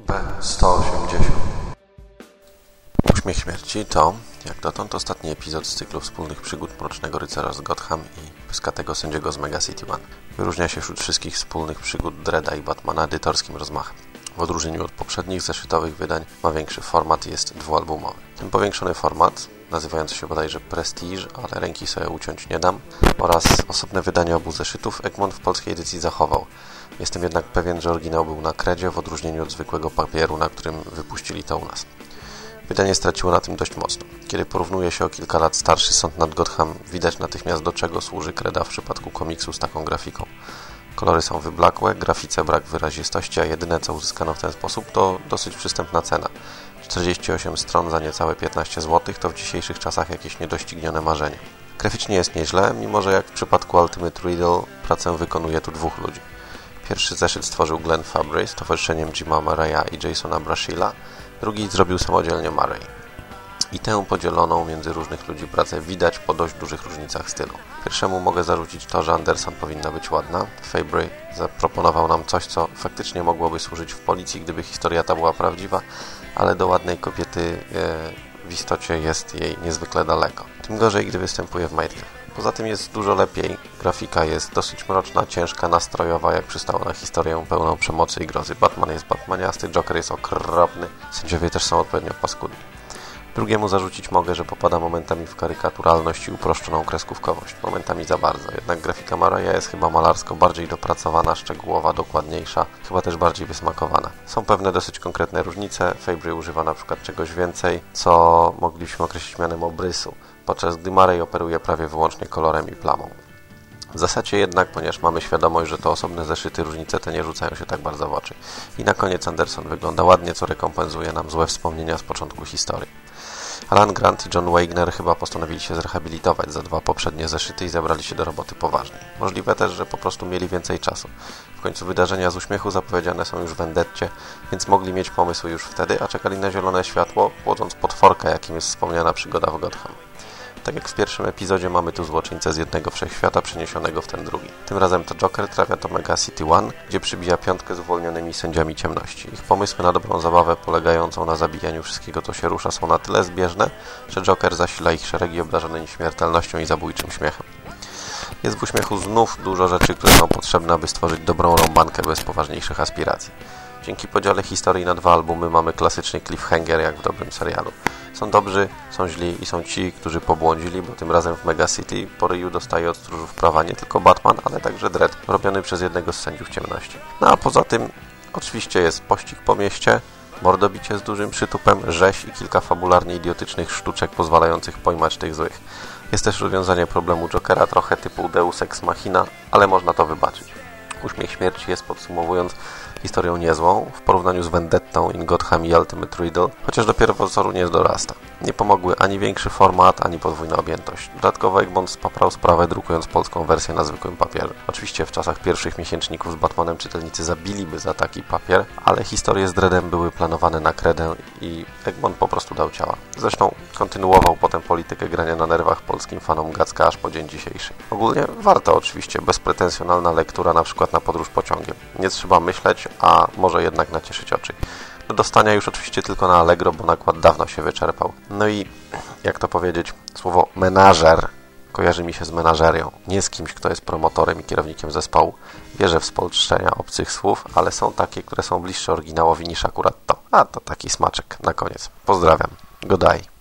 B180 Uśmiech Śmierci to, jak dotąd, ostatni epizod z cyklu wspólnych przygód Mrocznego Rycerza z Gotham i Pyskatego Sędziego z Mega City One. Wyróżnia się wśród wszystkich wspólnych przygód Dreda i Batmana edytorskim rozmachem. W odróżnieniu od poprzednich zeszytowych wydań ma większy format i jest dwualbumowy. Ten powiększony format, nazywający się bodajże Prestige, ale ręki sobie uciąć nie dam, oraz osobne wydanie obu zeszytów Egmont w polskiej edycji zachował. Jestem jednak pewien, że oryginał był na kredzie w odróżnieniu od zwykłego papieru, na którym wypuścili to u nas. Wydanie straciło na tym dość mocno. Kiedy porównuje się o kilka lat starszy Sąd nad Gotham, widać natychmiast do czego służy kreda w przypadku komiksu z taką grafiką. Kolory są wyblakłe, grafice brak wyrazistości, a jedyne co uzyskano w ten sposób to dosyć przystępna cena. 48 stron za niecałe 15 zł to w dzisiejszych czasach jakieś niedoścignione marzenie. Graficznie jest nieźle, mimo że jak w przypadku Ultimate Riddle pracę wykonuje tu dwóch ludzi. Pierwszy zeszyt stworzył Glenn Fabry z towarzyszeniem Jima Murraya i Jasona Brashilla, drugi zrobił samodzielnie Murray. I tę podzieloną między różnych ludzi pracę widać po dość dużych różnicach stylu. Pierwszemu mogę zarzucić to, że Anderson powinna być ładna. Fabry zaproponował nam coś, co faktycznie mogłoby służyć w policji, gdyby historia ta była prawdziwa, ale do ładnej kobiety e, w istocie jest jej niezwykle daleko. Tym gorzej, gdy występuje w majtkach. Poza tym jest dużo lepiej. Grafika jest dosyć mroczna, ciężka, nastrojowa, jak przystało na historię pełną przemocy i grozy. Batman jest batmaniasty, Joker jest okropny, sędziowie też są odpowiednio paskudni. Drugiemu zarzucić mogę, że popada momentami w karykaturalność i uproszczoną kreskówkowość. Momentami za bardzo. Jednak grafika Maraja jest chyba malarsko bardziej dopracowana, szczegółowa, dokładniejsza, chyba też bardziej wysmakowana. Są pewne dosyć konkretne różnice. Fabry używa na przykład czegoś więcej, co moglibyśmy określić mianem obrysu, podczas gdy Marej operuje prawie wyłącznie kolorem i plamą. W zasadzie jednak, ponieważ mamy świadomość, że to osobne zeszyty, różnice te nie rzucają się tak bardzo w oczy. I na koniec Anderson wygląda ładnie, co rekompensuje nam złe wspomnienia z początku historii. Alan Grant i John Wagner chyba postanowili się zrehabilitować za dwa poprzednie zeszyty i zabrali się do roboty poważniej. Możliwe też, że po prostu mieli więcej czasu. W końcu wydarzenia z uśmiechu zapowiedziane są już w Vendetcie, więc mogli mieć pomysły już wtedy, a czekali na zielone światło, płodząc potworkę, jakim jest wspomniana przygoda w Gotham. Tak jak w pierwszym epizodzie mamy tu złoczyńcę z jednego wszechświata przeniesionego w ten drugi. Tym razem to Joker trafia do Mega City One, gdzie przybija piątkę z uwolnionymi sędziami ciemności. Ich pomysły na dobrą zabawę polegającą na zabijaniu wszystkiego, co się rusza są na tyle zbieżne, że Joker zasila ich szeregi obdarzone nieśmiertelnością i zabójczym śmiechem. Jest w uśmiechu znów dużo rzeczy, które są potrzebne, aby stworzyć dobrą rąbankę bez poważniejszych aspiracji. Dzięki podziale historii na dwa albumy mamy klasyczny cliffhanger jak w dobrym serialu. Są dobrzy, są źli i są ci, którzy pobłądzili, bo tym razem w Mega City po ryju dostaje od stróżów prawa nie tylko Batman, ale także Dredd, robiony przez jednego z sędziów ciemności. No a poza tym oczywiście jest pościg po mieście, mordobicie z dużym przytupem, rzeź i kilka fabularnie idiotycznych sztuczek pozwalających pojmać tych złych. Jest też rozwiązanie problemu Jokera trochę typu Deus Ex Machina, ale można to wybaczyć. Uśmiech Śmierci jest, podsumowując, historią niezłą w porównaniu z Vendettą, In Gotham i Ultimate Riddle, chociaż dopiero wzoru nie dorasta. Nie pomogły ani większy format, ani podwójna objętość. Dodatkowo Egmont spaprał sprawę drukując polską wersję na zwykłym papierze. Oczywiście w czasach pierwszych miesięczników z Batmanem czytelnicy zabiliby za taki papier, ale historie z Dreadem były planowane na kredę i Egmont po prostu dał ciała. Zresztą kontynuował potem politykę grania na nerwach polskim fanom Gacka aż po dzień dzisiejszy. Ogólnie warto oczywiście, bezpretensjonalna lektura na przykład na podróż pociągiem. Nie trzeba myśleć, a może jednak nacieszyć oczy. Do dostania już oczywiście tylko na Allegro, bo nakład dawno się wyczerpał. No i, jak to powiedzieć, słowo menażer kojarzy mi się z menażerią. Nie z kimś, kto jest promotorem i kierownikiem zespołu. Wierzę w spolszczenia obcych słów, ale są takie, które są bliższe oryginałowi niż akurat to. A to taki smaczek na koniec. Pozdrawiam. Godaj.